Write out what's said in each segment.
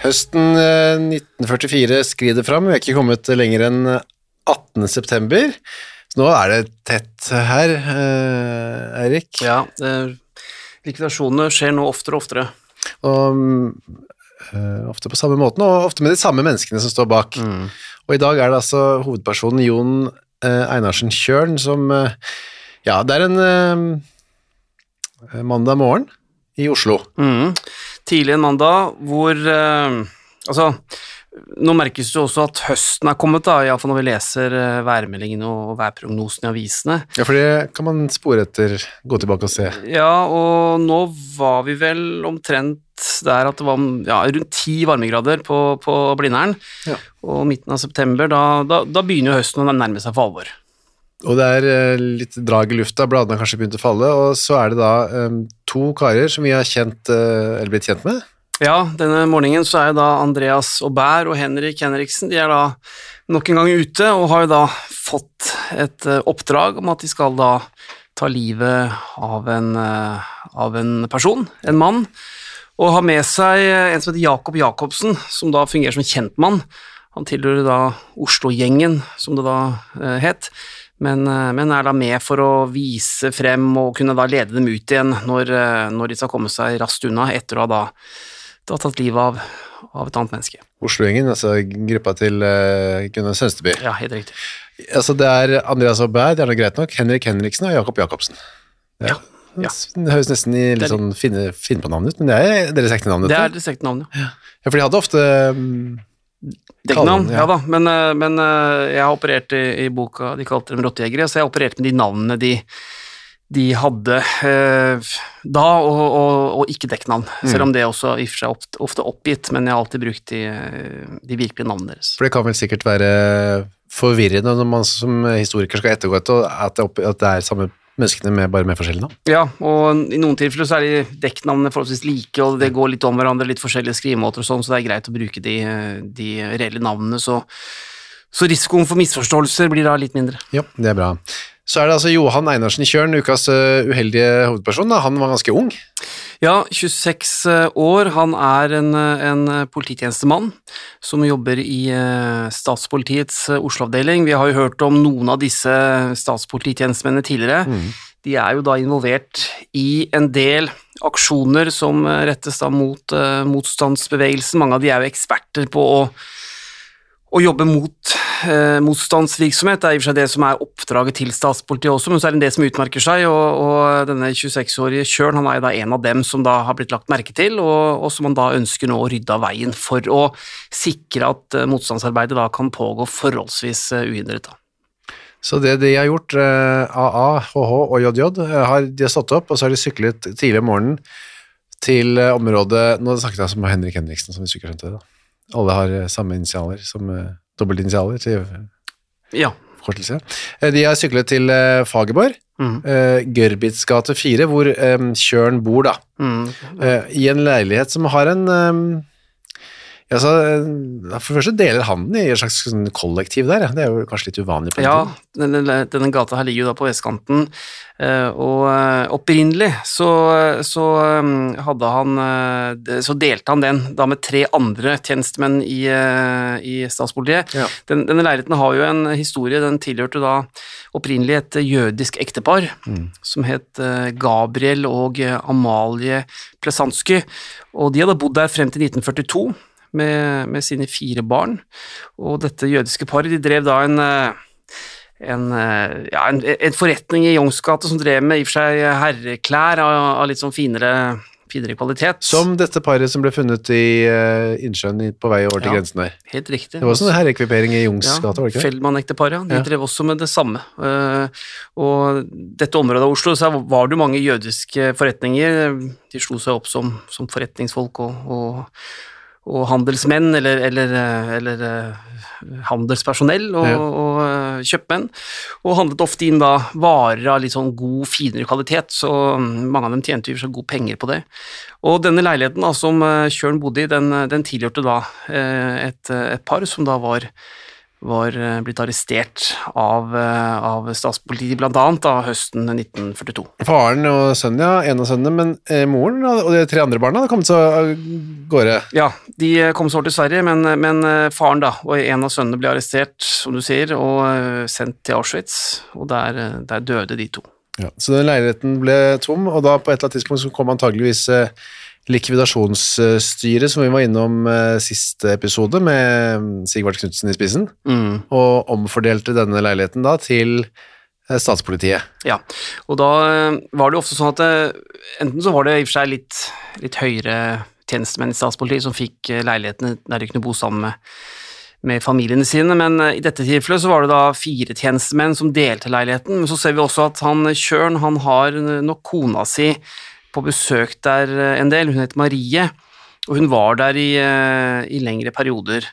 Høsten eh, 1944 skrider fram, vi er ikke kommet lenger enn 18. september. Så nå er det tett her, eh, Eirik. Ja, eh, likvidasjonene skjer nå oftere og oftere. Og eh, ofte på samme måten, og ofte med de samme menneskene som står bak. Og i dag er det altså hovedpersonen Jon eh, Einarsen Kjørn som eh, Ja, det er en eh, mandag morgen i Oslo. Mm. Tidlig en mandag hvor eh, Altså, nå merkes det jo også at høsten er kommet, da, iallfall når vi leser eh, værmeldingene og værprognosen i avisene. Ja, for det kan man spore etter, gå tilbake og se. Ja, og nå var vi vel omtrent der at det var ja, rundt ti varmegrader på, på Blindern. Ja. Og midten av september, da, da, da begynner jo høsten å nærme seg for alvor. Og det er eh, litt drag i lufta, bladene har kanskje begynt å falle, og så er det da um, to karer som vi har kjent, uh, blitt kjent med. Ja, denne morgenen så er da Andreas Aubert og Henrik Henriksen de er da nok en gang ute og har jo da fått et oppdrag om at de skal da ta livet av en, av en person, en mann, og har med seg en som heter Jakob Jacobsen, som da fungerer som kjentmann. Han tilhører da Oslo-gjengen, som det da het, men, eh, men er da med for å vise frem og kunne da lede dem ut igjen når, eh, når de skal komme seg raskt unna etter å ha da, da tatt livet av, av et annet menneske. Oslo-gjengen, altså gruppa til uh, Gunnar Sønsteby. Ja, helt riktig. Altså det er Andreas Aubert, det er nå greit nok, Henrik Henriksen og Jakob Jacobsen. Ja, ja. Det høres nesten i litt sånn finne, finne på navnet ut, men det er deres ekte navn. Det er det sekte navnet, ja. Ja, for de hadde ofte um, Dekknavn, ja. ja. da, men, eh, men eh, jeg har operert i, i boka, de kalte dem rottejegere, så jeg har operert med de navnene de, de hadde eh, da, og, og, og ikke dekknavn. Mm. Selv om det også i og for seg ofte, ofte oppgitt, men jeg har alltid brukt de, eh, de virkelige navnene deres. For det kan vel sikkert være forvirrende når man som historiker skal ettergå et, at det, opp- at det er samme menneskene med, bare med forskjellige navn. Ja, og i noen tilfeller så er de dekknavnene forholdsvis like, og det går litt om hverandre, litt forskjellige skrivemåter og sånn, så det er greit å bruke de, de reelle navnene, så, så risikoen for misforståelser blir da litt mindre. Ja, det er bra. Så er det altså Johan Einarsen Kjørn, ukas uh, uheldige hovedperson. Da. Han var ganske ung. Ja, 26 år. Han er en, en polititjenestemann som jobber i eh, statspolitiets eh, Oslo-avdeling. Vi har jo hørt om noen av disse statspolititjenestemennene tidligere. De er jo da involvert i en del aksjoner som eh, rettes da mot eh, motstandsbevegelsen. Mange av de er jo eksperter på å å jobbe mot eh, motstandsvirksomhet. Det er i og for seg det som er oppdraget til statspolitiet også, men så er det det som utmerker seg, og, og denne 26-årige Kjørn han er jo da en av dem som da har blitt lagt merke til, og, og som man da ønsker nå å rydde av veien for å sikre at eh, motstandsarbeidet da kan pågå forholdsvis eh, uhindret. Da. Så det de har gjort, eh, AA, HH og JJ, eh, har, de har stått opp, og så har de syklet tidlig om morgenen til eh, området Nå snakket jeg som Henrik Henriksen, som vi sikkert skjønte det. da. Alle har eh, samme initialer, som eh, dobbeltinitialer til Ja. forkortelse. Eh, De har syklet til eh, Fagerborg, Mm. eh, Gørbits gate 4, hvor eh, Kjørn bor, da. Mm. I en leilighet som har en Ja, så, eh, for det første deler han den i et slags sånn kollektiv der, det er jo kanskje litt uvanlig på den Ja, denne, denne gata her ligger jo da på vestkanten, eh, og eh, opprinnelig så, så hadde han Så delte han den da med tre andre tjenestemenn i, i statspolitiet. Ja. Den, denne leiligheten har jo en historie, den tilhørte da opprinnelig et jødisk ektepar som het Gabriel og Amalie Plesansky, og de hadde bodd der frem til 1942 med, med sine fire barn, og dette jødiske paret de drev da en eh, en, eh, ja, en, en forretning i Youngsgate som drev med i og for seg herreklær av, av litt sånn finere, finere kvalitet. Som dette paret som ble funnet i uh, innsjøen på vei over til Ja. grensen der. Helt riktig. Det var sånn herrekvipering i Jungs ja, var det ikke det? Feldman-ekteparet, ja. De Ja. drev også med det samme. Uh, og dette området av Oslo så var det mange jødiske forretninger. De slo seg opp som, som forretningsfolk og, og, og handelsmenn, eller, eller, eh, eller eh, handelspersonell og, Ja. og eh, kjøpmenn. Og handlet ofte inn da varer av litt sånn god, finere kvalitet, så mm, mange av dem tjente jo så gode penger på det. Og denne leiligheten da, som Kjørn bodde i, den, den tilhørte da et, et par som da var var eh, blitt arrestert av, eh, av statspolitiet, da, høsten 1942. Faren og sønnen, ja, en av sønnene, men eh, moren og de tre andre barna hadde kommet seg av gårde. Ja, de kom kom så til Sverige, men, men faren da, og en av sønnene ble arrestert, som du sier, og sendt til Auschwitz, og der, der døde de to. Ja. Så den leiligheten ble tom, og da på et eller annet tidspunkt så kom antageligvis eh, likvidasjonsstyret, som vi var innom eh, siste episode, med Sigvart Sigvard Knutsen i spissen, Mm. og omfordelte denne leiligheten da til eh, statspolitiet. Ja, og da eh, var det ofte sånn at det, enten så var det i og for seg litt, litt høyere tjenestemenn i statspolitiet som fikk leilighetene der de kunne bo sammen med, med familiene sine, men i dette tilfellet så var det da fire tjenestemenn som delte leiligheten, men så ser vi også at han Kjørn, han har nok kona si på besøk der eh, en del, hun heter Marie, og hun var der i, eh, i lengre perioder.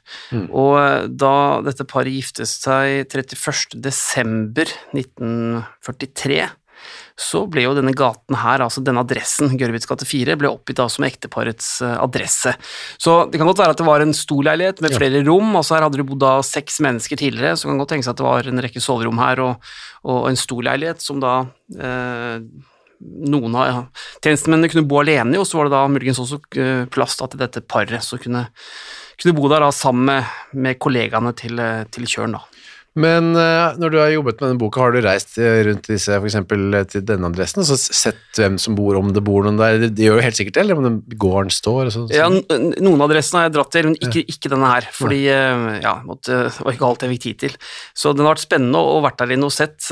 Og eh, da dette paret giftet seg 31. desember 1943, så ble jo denne gaten her, altså denne adressen, Gørvits gate 4, ble oppgitt da som ekteparets adresse. Så det kan godt være at det var en stor leilighet med flere rom, altså her hadde det bodd da seks mennesker tidligere, så det kan godt tenke seg at det var en rekke soverom her, og, og en stor leilighet som da eh, noen av ja, tjenestemennene kunne bo alene og så var det da muligens også eh, plass til dette paret som kunne, kunne bo der da sammen med, med kollegaene til, eh, til Kjørn. da. Men eh, når du har jobbet med denne boka, har du reist eh, rundt disse, for eksempel eh, til denne adressen, og så sett hvem som bor, om det bor noen der? Det gjør jo helt sikkert det, eller om den gården står? Og så, Ja, noen av adressene har jeg dratt til, men ikke, ikke denne her, fordi ja, måtte, det var ikke alt jeg fikk tid til. Så den har vært spennende å vært der inne og sett,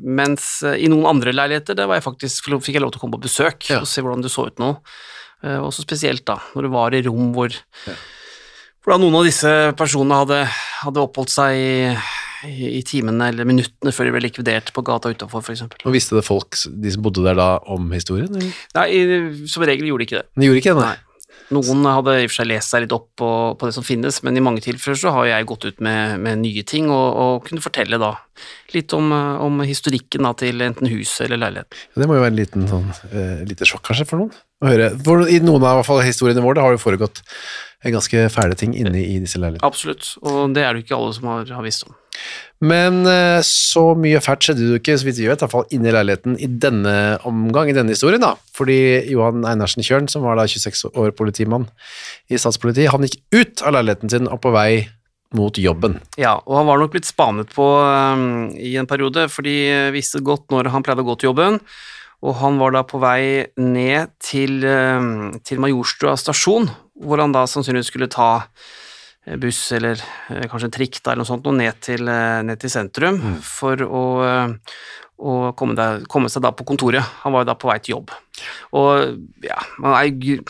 mens i noen andre leiligheter der var jeg faktisk, fikk jeg lov til å komme på besøk Ja. og se hvordan det så ut nå. Også spesielt da, når det var i rom hvor, hvor da noen av disse personene hadde, hadde oppholdt seg i, i, i timene eller minuttene før de ble likvidert på gata utenfor, for eksempel. Og visste det folk, de som bodde der da, om historien? eller? Nei, som regel gjorde de ikke det. De gjorde ikke det, nei. Nei. Noen hadde i og for seg lest seg litt opp på, på det som finnes, men i mange tilfeller så har jeg gått ut med, med nye ting og, og kunne fortelle da litt om, om historikken da, til enten huset eller leiligheten. Ja, Det må jo være en liten sånn, uh, lite sjokk kanskje for noen å høre. For I noen av fall, historiene våre det har jo foregått ganske fæle ting inne i disse leilighetene. Absolutt, og det er det jo ikke alle som har, har visst om. Men eh, så mye fælt skjedde jo ikke, så vidt vi vet, i hvert fall inne i leiligheten i denne omgang, i denne historien da. Fordi Johan Einarsen Kjørn, som var da 26 år politimann i statspolitiet, han gikk ut av leiligheten sin og på vei mot jobben. Ja, og han var nok blitt spanet på um, i en periode, for de visste godt når han pleide å gå til jobben, og han var da på vei ned til, um, til Majorstua stasjon, hvor han da sannsynligvis skulle ta buss eller eh, kanskje en trikk da, eller noe sånt, og ned til, eh, ned til sentrum for å, eh, å komme, der, komme seg da på kontoret. Han var jo da på vei til jobb. Og ja, man, er,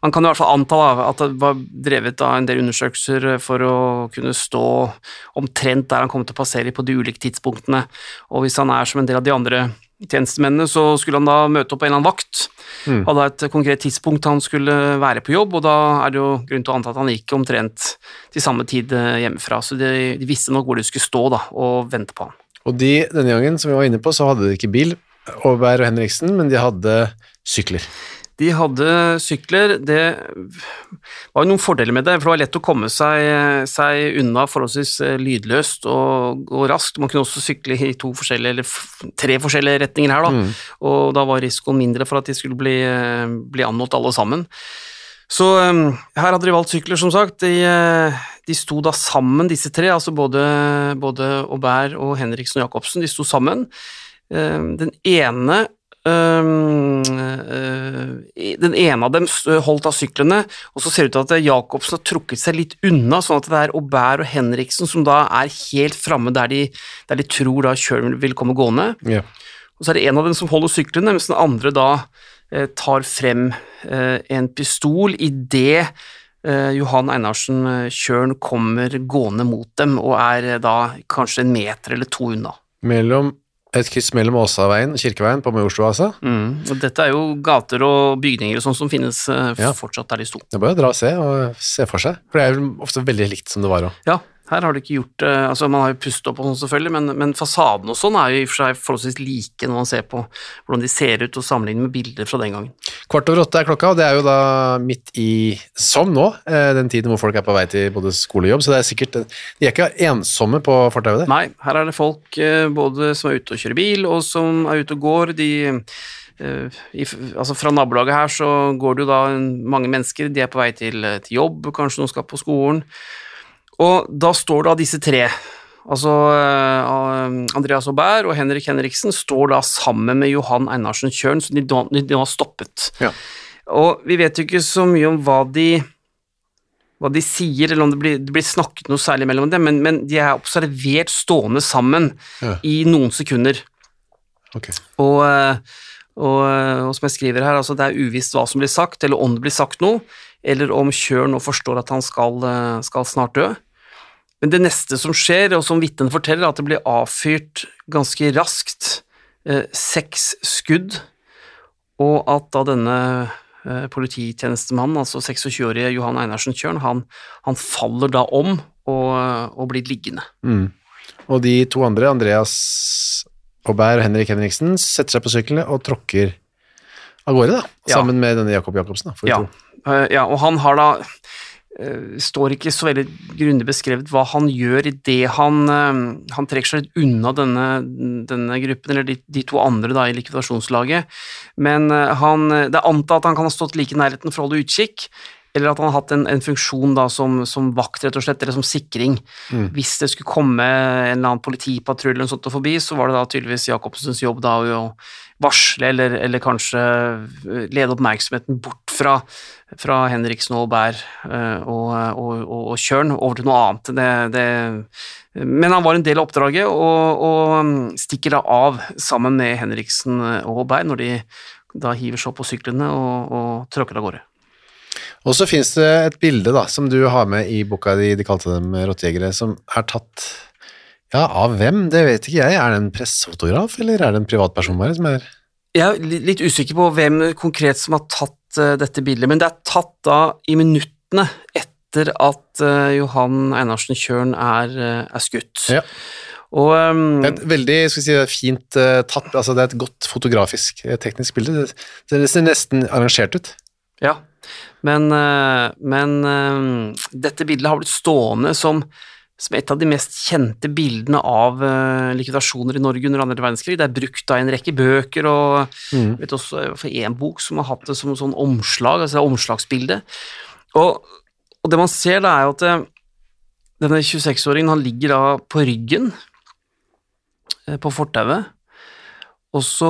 man kan i hvert fall anta da, at det var drevet av en del undersøkelser for å kunne stå omtrent der han kom til å passere på de ulike tidspunktene, og hvis han er som en del av de andre tjenestemennene, så skulle han da møte opp på en eller annen vakt, hadde et konkret tidspunkt han skulle være på jobb, og da er det jo grunn til å anta at han gikk omtrent til samme tid eh, hjemmefra, så de, de visste nok hvor de skulle stå da, og vente på han. Og de, denne gangen, som vi var inne på, så hadde de ikke bil, Aaberg og Henriksen, men de hadde sykler. De hadde sykler. Det var jo noen fordeler med det, for det var lett å komme seg, seg unna forholdsvis eh, lydløst og, og, raskt. Man kunne også sykle i to forskjellige, eller tre forskjellige retninger her, da, mm. og da var risikoen mindre for at de skulle bli, eh, bli anholdt alle sammen. Så um, her hadde de valgt sykler, som sagt. De, de, sto da sammen, disse tre, altså både, både Aubert og Henriksen og Jacobsen, de sto sammen. Um, den ene den ene av dem holdt av syklene, og så ser det ut til at Jacobsen har trukket seg litt unna, sånn at det er Aubert og Henriksen som da er helt framme der, der, de tror da kjøren vil komme gående. Yeah. Og så er det en av dem som holder syklene, mens den andre da uh, tar frem en pistol idet Johan Einarsen Kjørn kommer gående mot dem og er da kanskje en meter eller to unna. Mellom et kryss mellom Åsaveien og Kirkeveien på Majorstua, altså. Mm. Og dette er jo gater og bygninger og sånn som finnes uh, ja. fortsatt der de sto. Det er bare å dra og se, og se for seg, for det er jo ofte veldig likt som det var òg. Ja, her har de ikke gjort det, eh, altså Man har jo pustet opp og sånn selvfølgelig, men, men, fasaden og sånn er jo i og for seg forholdsvis like når man ser på hvordan de ser ut og sammenligner med bilder fra den gangen. Kvart over åtte er klokka, og det er jo da midt i, som nå, eh, den tiden hvor folk er på vei til både skole og jobb, så det er sikkert De er ikke ensomme på fortauet? Nei, her er det folk eh, både som er ute og kjører bil, og som er ute og går. de i, altså Fra nabolaget her så går det jo da mange mennesker, de er på vei til, til jobb, kanskje noen skal på skolen. Og da står da disse tre, altså uh, Andreas Aubert og Henrik Henriksen, står da sammen med Johan Einarsen Kjørn, som de, de, de har stoppet. Ja. Og vi vet jo ikke så mye om hva de, hva de sier, eller om det blir, det blir, snakket noe særlig mellom dem, men, men de er observert stående sammen ja. i noen sekunder. Okay. Og, og, og, som jeg skriver her, altså det er uvisst hva som blir sagt, eller om det blir sagt noe, eller om Kjør nå forstår at han skal, skal snart dø. Men det neste som skjer, og som vitnen forteller, er at det blir avfyrt ganske raskt eh, seks skudd, og at da denne eh, polititjenestemannen, altså 26-årige Johan Einarsen Kjørn, han, han, faller da om og, og blir liggende. Mm. Og de to andre, Andreas Aubert og Henrik Henriksen, setter seg på syklene og tråkker av gårde, da, sammen ja. med denne Jakob Jacobsen. Da, ja. Uh, ja, og han har da står ikke så veldig grundig beskrevet hva han gjør idet han, uh, han trekker seg litt unna denne, denne gruppen, eller de, de, to andre da i likvidasjonslaget, men han, det er antatt at han kan ha stått like i nærheten for å holde utkikk, eller at han har hatt en, en funksjon da som, som, vakt, rett og slett, eller som sikring. Mm. Hvis det skulle komme en eller annen politipatrulje forbi, så var det da tydeligvis Jacobsens jobb da å varsle, eller, eller kanskje lede oppmerksomheten bort fra, fra Henriksen og Aubert uh, og, og, og, og, Kjørn over til noe annet. Det, det, men han var en del av oppdraget, og, og um, stikker da av sammen med Henriksen og Aubert når de da hiver seg opp på syklene og, og tråkker av gårde. Og så finnes det et bilde da, som du har med i boka di, de kalte dem rottejegere, som er tatt ja, av hvem? Det vet ikke jeg. Er det en pressefotograf, eller er det en privatperson bare som er Jeg er litt usikker på hvem konkret som har tatt dette bildet, men det er tatt da i minuttene etter at uh, Johan Einarsen Kjørn er, uh, er skutt. Ja. Og, um, det er et veldig skal si, fint tatt, altså det er et godt fotografisk, teknisk bilde. Det, det ser nesten arrangert ut. Ja, men, uh, men uh, dette bildet har blitt stående som, som, et av de mest kjente bildene av eh, likvidasjoner i Norge under andre verdenskrig. Det er brukt av en rekke bøker, og mm. vet også for én bok som har hatt det som sånn omslag, altså omslagsbilde. Og, og, det man ser, da, er jo at denne 26-åringen han ligger da på ryggen på fortauet og så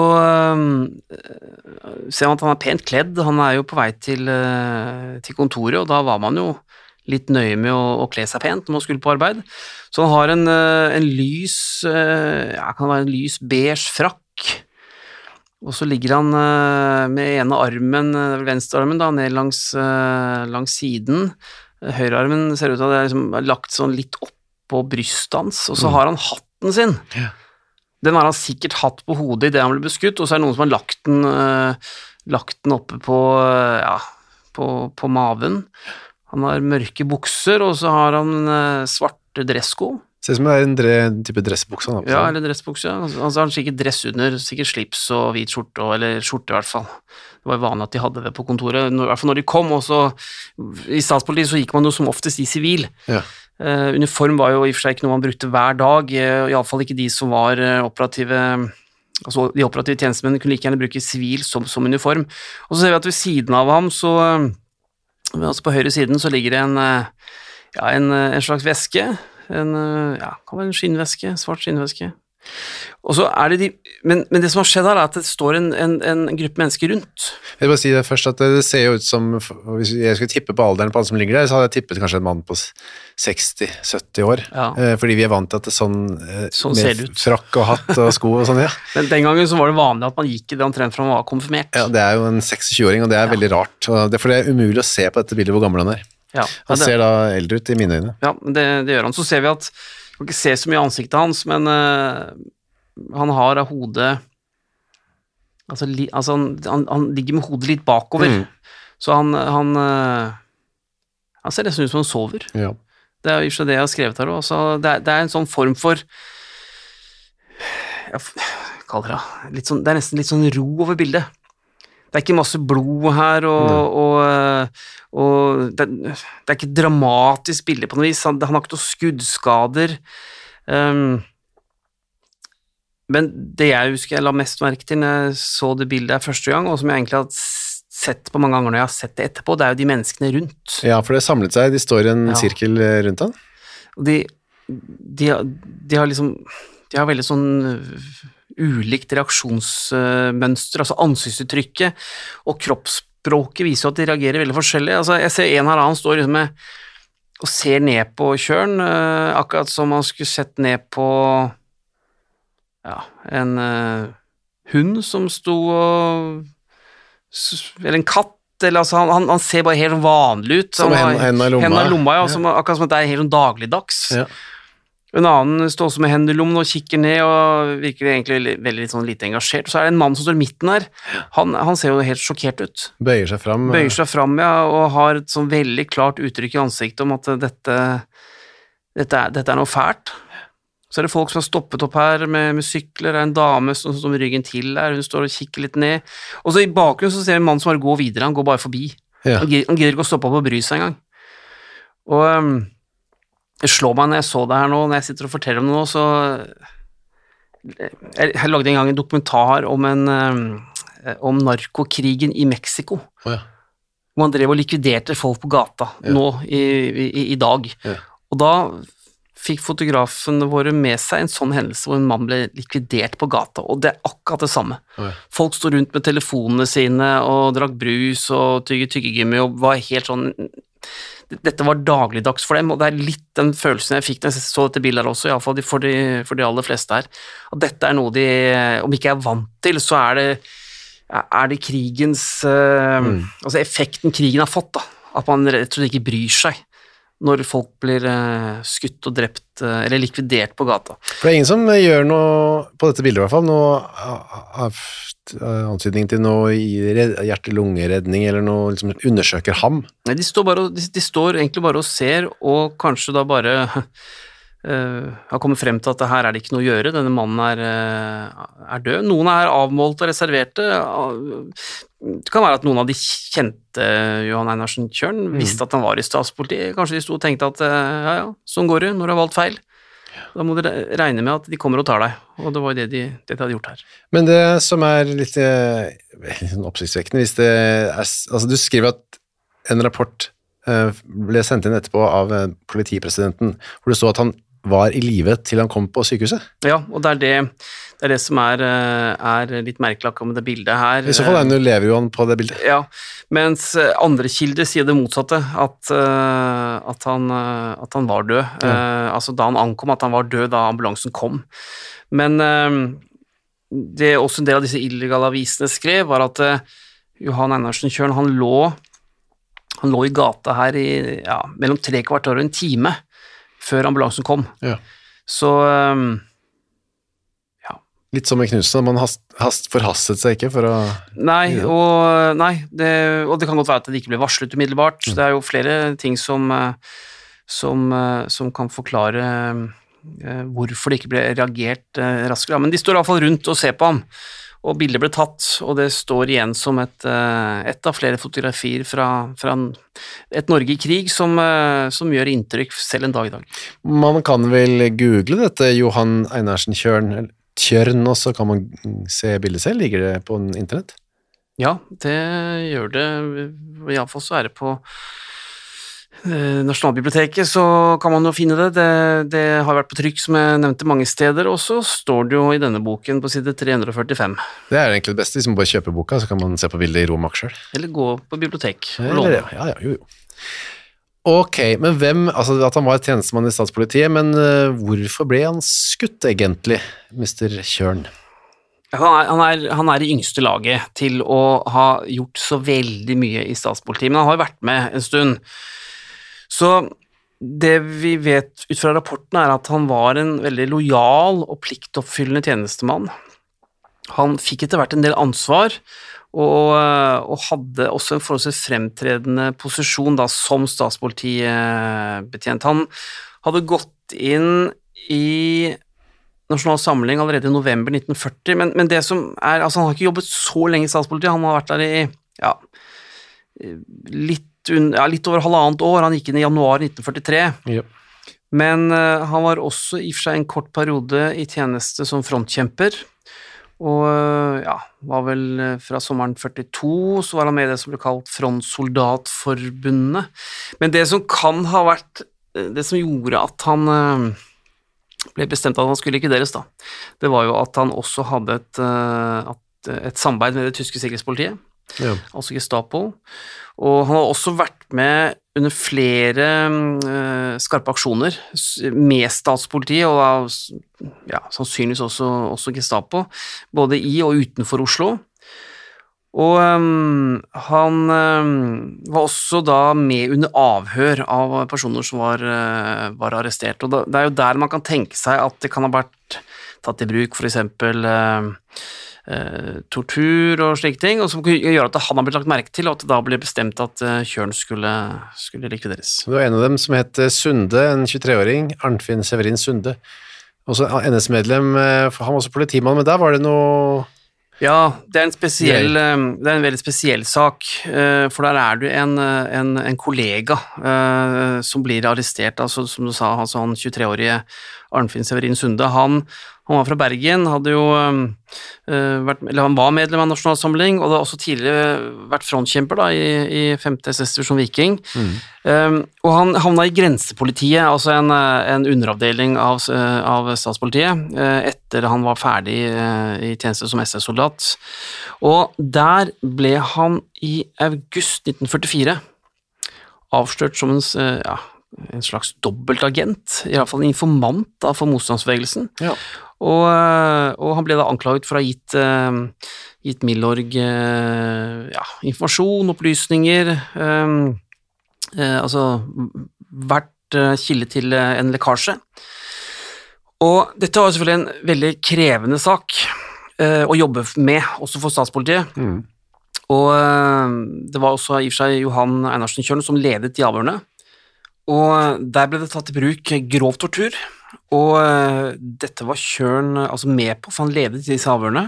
ser man at han er pent kledd, han er jo på vei til, til kontoret, og da var man jo litt nøye med å, å, kle seg pent når man skulle på arbeid. Så han har en, øh, en lys ja, kan være en lys beige frakk, og så ligger han med ene armen, venstrearmen, da, ned langs, langs siden. Høyrearmen ser ut til å ha liksom lagt sånn litt oppå brystet hans, og så mm. har han hatten sin. Ja den har han sikkert hatt på hodet idet han ble beskutt, og så er det noen som har lagt den, lagt den oppe på, ja, på, på, maven. Han har mørke bukser, og så har han uh, svarte dressko. Ser ut som det er en, dre, type dressbukse. han har på Ja, eller dressbukse. ja. Altså, han har sikkert dress under, sikkert slips og hvit skjorte, eller skjorte i hvert fall. Det var vanlig at de hadde det på kontoret, i hvert fall når de kom. Og så, I statspolitiet så gikk man jo som oftest i sivil. Ja. Uh, uniform var jo i og for seg ikke noe man brukte hver dag, uh, iallfall ikke de som var eh, operative Altså, de operative tjenestemennene kunne like gjerne bruke sivil som, som uniform. Og så ser vi at ved siden av ham, så Altså på høyre siden så ligger det en, eh, ja, en, eh, en slags væske. En, eh, ja, en skinnvæske, svart skinnvæske. Og så er det de, men, men det som har skjedd her, er at det står en, en, en gruppe mennesker rundt. Jeg vil bare si det først at det ser jo ut som Hvis jeg skulle tippe på alderen på han som ligger der, så hadde jeg tippet kanskje en mann på 60-70 år. Ja. Eh, fordi vi er vant til at det er sånn, eh, Sånn med frakk og hatt og sko og sånn, ja. Men den gangen så var det vanlig at man gikk i det omtrent fra man var konfirmert. ja. Det er jo en 26-åring, og det er veldig rart. Det for det er umulig å se på dette bildet hvor gammel han er. Ja, Han ser da eldre ut i mine øyne. ja det, det gjør han. Så ser vi at kan ikke se så mye ansiktet hans, men uh, han har av hodet Altså, li, altså han, han, han ligger med hodet litt bakover, Mm. så han, han uh, Han ser nesten ut som han sover. Ja. Det er jo det jeg har skrevet her òg. Det, er- det er en sånn form for Jeg kaller det litt sånn, Det er nesten litt sånn ro over bildet. Det er ikke masse blod her, og, og, eh, og det, det er ikke et dramatisk bilde på noe vis. Han, han har ikke noen skuddskader. Um, men det jeg husker jeg la mest merke til når jeg så det bildet her første gang, og som jeg egentlig har sett på mange ganger når jeg har sett det etterpå, det er jo de menneskene rundt. ja, for det har samlet seg. De står i en Ja. sirkel eh, rundt han. De, de, de har liksom De har veldig sånn ulikt reaksjonsmønster, altså ansiktsuttrykket og kroppsspråket viser jo at de reagerer veldig forskjellig. Altså, jeg ser en eller annen står liksom med og ser ned på kjøren, uh, akkurat som man skulle sett ned på ja, en uh, hund som sto og Eller en katt, eller altså han, han, ser bare helt vanlig ut. Som Han hendene i lomma. Hendene i lomma, ja, Ja. Som, akkurat som at det er helt sånn dagligdags. Ja. En annen står også med hendene i lommen og kikker ned og virker egentlig veldig, sånn lite engasjert. Så er det en mann som står i midten her. Han, han ser jo helt sjokkert ut. Bøyer seg fram. Bøyer seg fram ja, og har et sånn veldig klart uttrykk i ansiktet om at dette, dette, er, dette er noe fælt. Så er det folk som har stoppet opp her med, med sykler, det er en dame som står med ryggen til her, hun står og kikker litt ned. Og så i bakgrunnen så ser jeg en mann som bare går videre, han går bare forbi. Ja. Han gidder ikke å stoppe opp og bry seg engang. Og um, det slår meg når jeg så det her nå, når jeg sitter og forteller om det nå, så Jeg, jeg lagde en gang en dokumentar om, en, um, om narkokrigen i Mexico. Oh, ja. Hvor man drev og likviderte folk på gata Ja. nå i, i, i dag. Ja. Og da fikk fotografene våre med seg en sånn hendelse hvor en mann ble likvidert på gata, og det er akkurat det samme. Ja. Folk sto rundt med telefonene sine og drakk brus og tygget tyggegummi og var helt sånn Dette var dagligdags for dem, og det er litt den følelsen jeg fikk da jeg så dette bildet her også, iallfall for, de, for de aller fleste her. at dette er noe de, om ikke er vant til, så er det, er det krigens mm. Altså effekten krigen har fått, da. At man rett og slett ikke bryr seg når folk blir eh, skutt og drept eh, eller likvidert på gata. For det er ingen som eh, gjør noe, på dette bildet i hvert fall, noe av- antydning til noe hjerte-lungeredning eller noe liksom undersøker ham. Nei, de står, bare, de, de står egentlig bare og ser, og kanskje da bare eh, har kommet frem til at det her er det ikke noe å gjøre, denne mannen er, uh, er død. Noen er avmålt og reserverte. Det kan være at noen av de kjente Johan Einarsen Kjørn visste at han var i statspolitiet. Kanskje de sto og tenkte at eh, ja ja, sånn går det når du har valgt feil. Da må du regne med at de kommer og tar deg, og det var jo det de, det de hadde gjort her. Men det som er litt, litt oppsiktsvekkende hvis det er, Altså, du skriver at en rapport ble sendt inn etterpå av politipresidenten, hvor det så at han var i live til han kom på sykehuset. Ja, og det er det, det, er det som er, eh, er litt merkelig akkurat med det bildet her. I så fall han lever jo han på det bildet. Ja, mens eh, andre kilder sier det motsatte, at, eh, at, han, at han var død. Ja. altså da han ankom, at han var død da ambulansen kom. Men det også en del av disse illegale avisene skrev, var at Johan Einarsen Kjørn, han lå, han lå i gata her i ja, mellom tre kvarter og en time før ambulansen kom. Ja. Så eh, Litt som med knusen, man hast, hast, forhastet seg ikke for å Nei, Ja. og, nei det, og det kan godt være at det ikke ble varslet umiddelbart. Mm. Det er jo flere ting som, eh, som, eh, som kan forklare eh, hvorfor det ikke ble reagert raskere. Men de står iallfall rundt og ser på ham, og bildet ble tatt, og det står igjen som et, eh, et av flere fotografier fra, fra en, et Norge i krig som, eh, som gjør inntrykk selv en dag i dag. Man kan vel google dette Johan Einarsen Kjørn, Tjørn, og så kan man se bildet selv. Ligger det på internett? Ja, det gjør det. Iallfall så er det på Nasjonalbiblioteket, så kan man jo finne det. det. Det har vært på trykk, som jeg nevnte, mange steder, og så står det jo i denne boken på side 345. Det er egentlig det beste. Hvis man bare kjøper boka, så kan man se på bildet i ro og mak sjøl. Eller gå på bibliotek og låne. ja, ja, jo, jo. Ok, men hvem, altså at han var tjenestemann i statspolitiet, men eh, hvorfor ble han skutt egentlig, Mr. Kjørn? Han er, han, er, han er i yngste laget til å ha gjort så veldig mye i statspolitiet, men han har jo vært med en stund. Så det vi vet ut fra rapporten er at han var en veldig lojal og pliktoppfyllende tjenestemann. Han fikk etter hvert en del ansvar, og, og hadde også en forholdsvis fremtredende posisjon da, som statspolitibetjent. Han hadde gått inn i Nasjonal Samling allerede i november 1940, men, men det som er, altså han har ikke jobbet så lenge i statspolitiet, han har vært der i ja, litt, un, ja, litt over halvannet år, han gikk inn i januar 1943. Yep. Men uh, han var også i og for seg en kort periode i tjeneste som frontkjemper, og uh, ja, var vel eh, fra sommeren 42 så var han med i det som ble kalt Frontsoldatforbundet. Men det som kan ha vært det som gjorde at han ble bestemt at han skulle likvideres, da, det var jo at han også hadde et, et samarbeid med det tyske sikkerhetspolitiet Ja. altså Gestapo. Og han har også vært med under flere uh, skarpe aksjoner med statspolitiet, og ja, sannsynligvis også, også Gestapo, både i og utenfor Oslo. Og um, han um, var også da med under avhør av personer som var, uh, var arrestert. Og da, det er jo der man kan tenke seg at det kan ha vært tatt i bruk f.eks. Uh, eh, tortur og slike ting, og som gjør at han har blitt lagt merke til, og at det da ble bestemt at eh, Kjørn skulle, skulle likvideres. Det var en av dem som het eh, Sunde, en 23-åring, Arnfinn Severin Sunde. Også NS-medlem, han var også politimann, men der var det noe Ja, det er en spesiell, det er en veldig spesiell sak, for der er du en, en, en kollega som blir arrestert, altså som du sa, altså han 23-årige Arnfinn Severin Sunde, han, han var fra Bergen, hadde jo eh, vært, eller han var medlem av Nasjonal Samling, og hadde også tidligere vært frontkjemper da, i, i 5. SS-divisjon Viking. Um, og han havna i grensepolitiet, altså en, eh, en underavdeling av, eh, av statspolitiet, etter han var ferdig i tjeneste som SS-soldat. Og der ble han i august 1944 avslørt som en, ja, en slags dobbeltagent, iallfall en informant da, for motstandsbevegelsen. Ja. Og, eh, og han ble da anklaget for å ha gitt, eh, gitt Milorg eh, ja, informasjon, opplysninger eh, Altså vært kilde til en lekkasje. Og dette var selvfølgelig en veldig krevende sak uh, å jobbe med, også for statspolitiet. Og eh, det var også i og for seg Johan Einarsen Kjørn som ledet de avhørene. Og der ble det tatt i bruk grov tortur, og eh, dette var Kjørn eh, altså med på, for han ledet disse avhørene.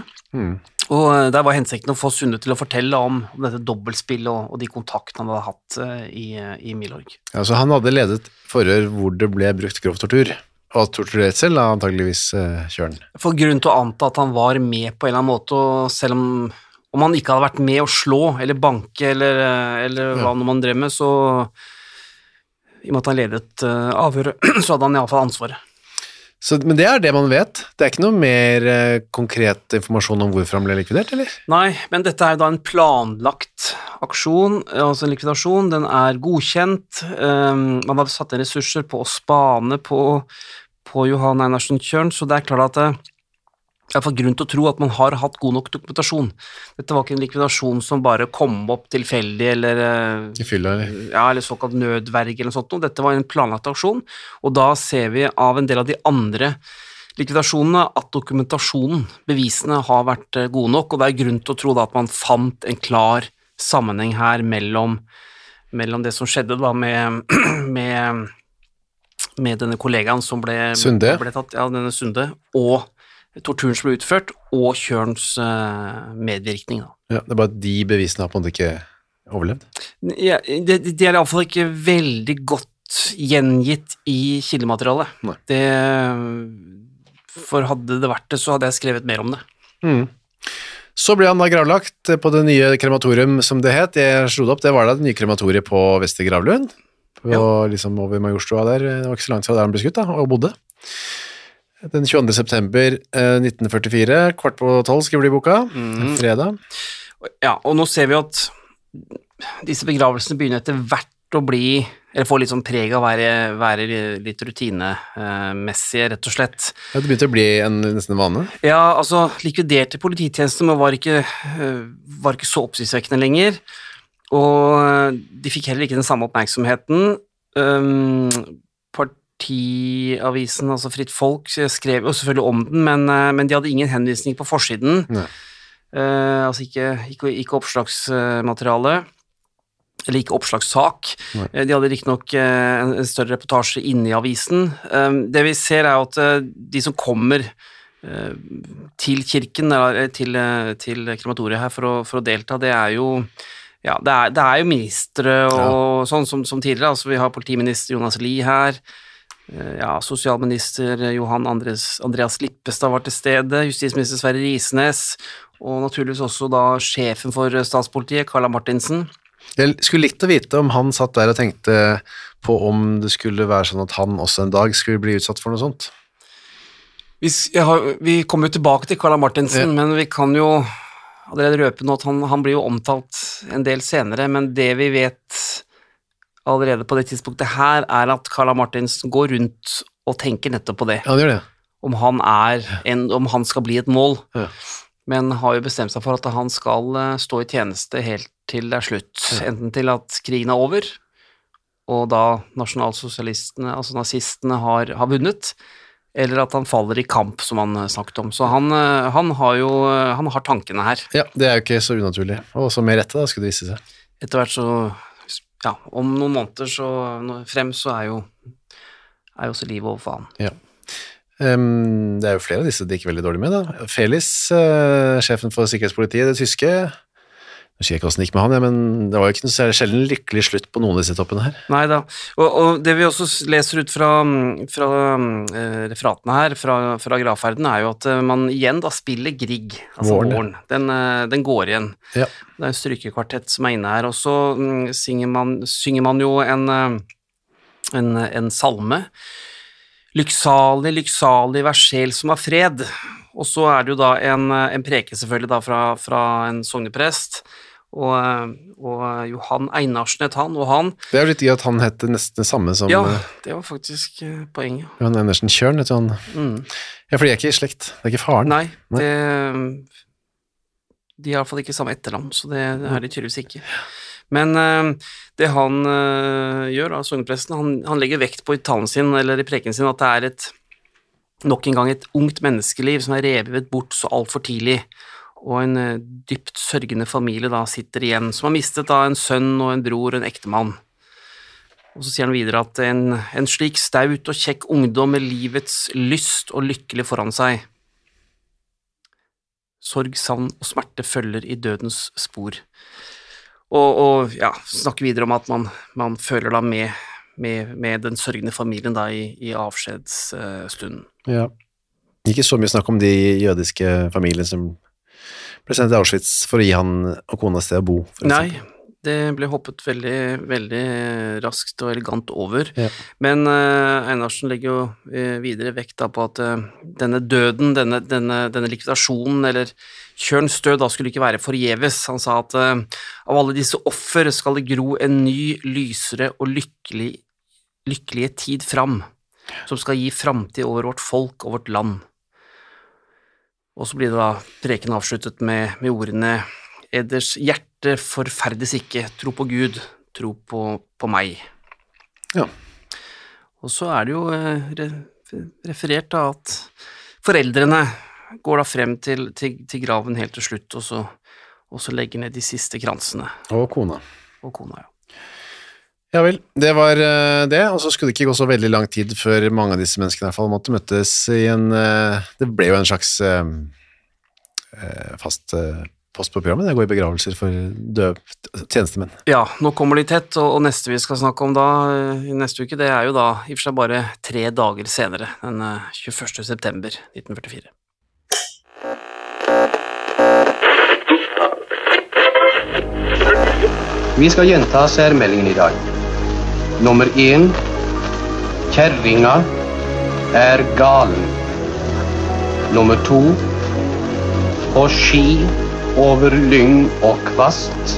Og eh, der var hensikten å få Sunde til å fortelle om, om dette dobbeltspillet og, og de kontaktene han hadde hatt i, i Milorg. så han hadde ledet forhør hvor det ble brukt grov tortur, og torturert selv, da, antageligvis Kjørn. For grunn til å anta at han var med på en eller annen måte, og selv om, om han ikke hadde vært med å slå eller banke eller, eller hva ja. man drev med, så i og med at han ledet avhøret, så hadde han iallfall ansvaret. Så, men det er det man vet. Det er ikke noe mer eh, konkret informasjon om hvorfor han ble likvidert, eller? Nei, men dette er jo da en planlagt aksjon, altså en likvidasjon. Den er godkjent. Um, man har satt inn ressurser på å spane på, på Johan Einarsen Kjørn, så det er klart at det det er i grunn til å tro at man har hatt god nok dokumentasjon. Dette var ikke en likvidasjon som bare kom opp tilfeldig, eller eh, I fylla, eller? ja, eller såkalt nødverge eller noe sånt. noe. Dette var en planlagt aksjon, og da ser vi av en del av de andre likvidasjonene at dokumentasjonen, bevisene, har vært eh, gode nok, og det er grunn til å tro da at man fant en klar sammenheng her mellom, mellom det som skjedde da med, med, med denne kollegaen som ble, ble tatt, ja, denne Sunde, og torturen som ble utført, og Kjørns eh, medvirkning. Ja, det er bare at de bevisene har på en måte ikke overlevd. Ja, det, det er iallfall ikke veldig godt gjengitt i kildematerialet. Nei. Det, for hadde det vært det, så hadde jeg skrevet mer om det. Så ble han da gravlagt på det nye krematorium, som det het. Jeg slo det opp, det var da det nye krematoriet på Vester Gravlund. På, liksom over Majorstua der, det var ikke så langt fra der han ble skutt da, og bodde. Den 22. september eh, 1944, kvart på tolv skriver de i boka, fredag. Ja, og nå ser vi at disse begravelsene begynner etter hvert å bli Eller få litt sånn preg av å være, være litt rutinemessige, rett og slett. Ja, det begynte å bli en, nesten en vane. Ja, altså, likviderte polititjenester var ikke, øh, var ikke så oppsiktsvekkende lenger, og øh, de fikk heller ikke den samme oppmerksomheten. Um, partiavisen, altså Fritt Folk, skrev jo selvfølgelig om den, men, øh, men de hadde ingen henvisning på forsiden. Eh, altså ikke, ikke, ikke oppslagsmateriale, eller ikke oppslagssak. Nei. Eh, de hadde riktignok uh, en, større reportasje inne i avisen. Det vi ser, er at eh, de som kommer eh, til kirken, eller til, eh, til krematoriet her for å, for å delta, det er jo ja, det er, det er jo ministre og sånn som, som tidligere. Altså, vi har politiminister Jonas Lie her. Eh, Ja, sosialminister Johan Andres, Andreas Lippestad var til stede, justisminister Sverre Risnes, og naturligvis også da sjefen for statspolitiet, Carla Martinsen. Jeg skulle likt å vite om han satt der og tenkte på om det skulle være sånn at han også en dag skulle bli utsatt for noe sånt. Har, vi kommer jo tilbake til Carla Martinsen, Ja. men vi kan jo allerede røpe nå at han, han blir jo omtalt en del senere, men det vi vet allerede på det tidspunktet her, er at Carla Martinsen går rundt og tenker nettopp på det. Ja, gjør det. om han, er en, om han skal bli et mål, Ja. men har jo bestemt seg for at han skal eh, stå i tjeneste helt til det er slutt. Enten til at krigen er over, og da nasjonalsosialistene, altså nazistene, har, har vunnet, eller at han faller i kamp, som han eh, snakket om. Så han, eh, han har jo han har tankene her. Ja, det er jo ikke så unaturlig. Og så med rette, da, skulle det vise seg. Etter hvert så Ja, om noen måneder så frem så er jo er jo også livet over faen. Ja. Um, det er jo flere av disse det gikk veldig dårlig med, da. Felis, uh, sjefen for sikkerhetspolitiet, det tyske Nå husker ikke åssen det gikk med han, ja, men det var jo ikke noe sjelden lykkelig slutt på noen av disse toppene her. Nei da. Og, og det vi også leser ut fra, fra eh, referatene her, fra, fra gravferden, er jo at eh, man igjen da spiller Grieg, altså Våren, våren. Den, eh, den går igjen. Ja. Det er en strykekvartett som er inne her, og så mm, synger, man, synger man jo en, eh, en, en salme. Lykksalig, lykksalig, vær sjel som har fred. Og så er det jo da en, en preke selvfølgelig da fra, fra en sogneprest, og, og Johan Einarsen het han, og han Det er litt gøy at han het nesten det samme som ja, eh, det var faktisk eh, poenget. Johan Einarsen Kjørn. Vet du, han. Mm. Ja, for de er ikke i slekt. Det er ikke faren. Nei, Nei. det De har iallfall ikke samme etternavn, så det er de tydeligvis ikke. Men uh, det han uh, gjør, da, sognepresten, han, han legger vekt på i talen sin, eller i preken sin, at det er et nok en gang et ungt menneskeliv som er revet bort så altfor tidlig, og en eh, dypt sørgende familie da sitter igjen, som har mistet da en sønn og en bror og en ektemann. Og så sier han videre at en, en slik staut og kjekk ungdom med livets lyst og lykkelig foran seg. Sorg, savn og smerte følger i dødens spor. Og, og ja, snakker videre om at man, man føler da med, med, med den sørgende familien da i, i avskjedsstunden. Ja. Ikke så mye snakk om de jødiske familiene som ble sendt til Auschwitz for å gi han og kona sted å bo. Nei, det ble hoppet veldig, veldig raskt og elegant over. Ja. Men uh, Einarsen legger jo eh, videre vekt da på at uh, denne døden, denne, denne, denne likvidasjonen, eller Kjørns død, da skulle ikke være forgjeves. Han sa at av alle disse offer skal det gro en ny, lysere og lykkelig, lykkelige tid fram, som skal gi framtid over vårt folk og vårt land. Og så blir det da preken avsluttet med, med ordene Eders hjerte forferdes ikke, tro på Gud, tro på, på meg. Ja. Og så er det jo eh, re, referert da at foreldrene går da frem til, til, til graven helt til slutt, og så, og så legger ned de siste kransene. Og kona. Og kona, ja. Ja vel, det var eh, det, og så skulle det ikke gå så veldig lang tid før mange av disse menneskene i hvert fall måtte møtes i en eh, Det ble jo en slags eh, fast post på programmet, det går i begravelser for døde tjenestemenn. Ja, nå kommer de tett, og, neste vi skal snakke om da, i neste uke, det er jo da i og for seg bare tre dager senere, den eh, 21. september 1944. Vi skal gjenta særmeldingen i dag. Nummer én Kjerringa er galen. Nummer to På ski over lyng og kvast.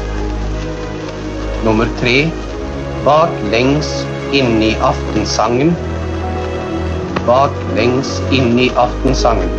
Nummer tre Baklengs inn i aftensangen. Baklengs inn i aftensangen.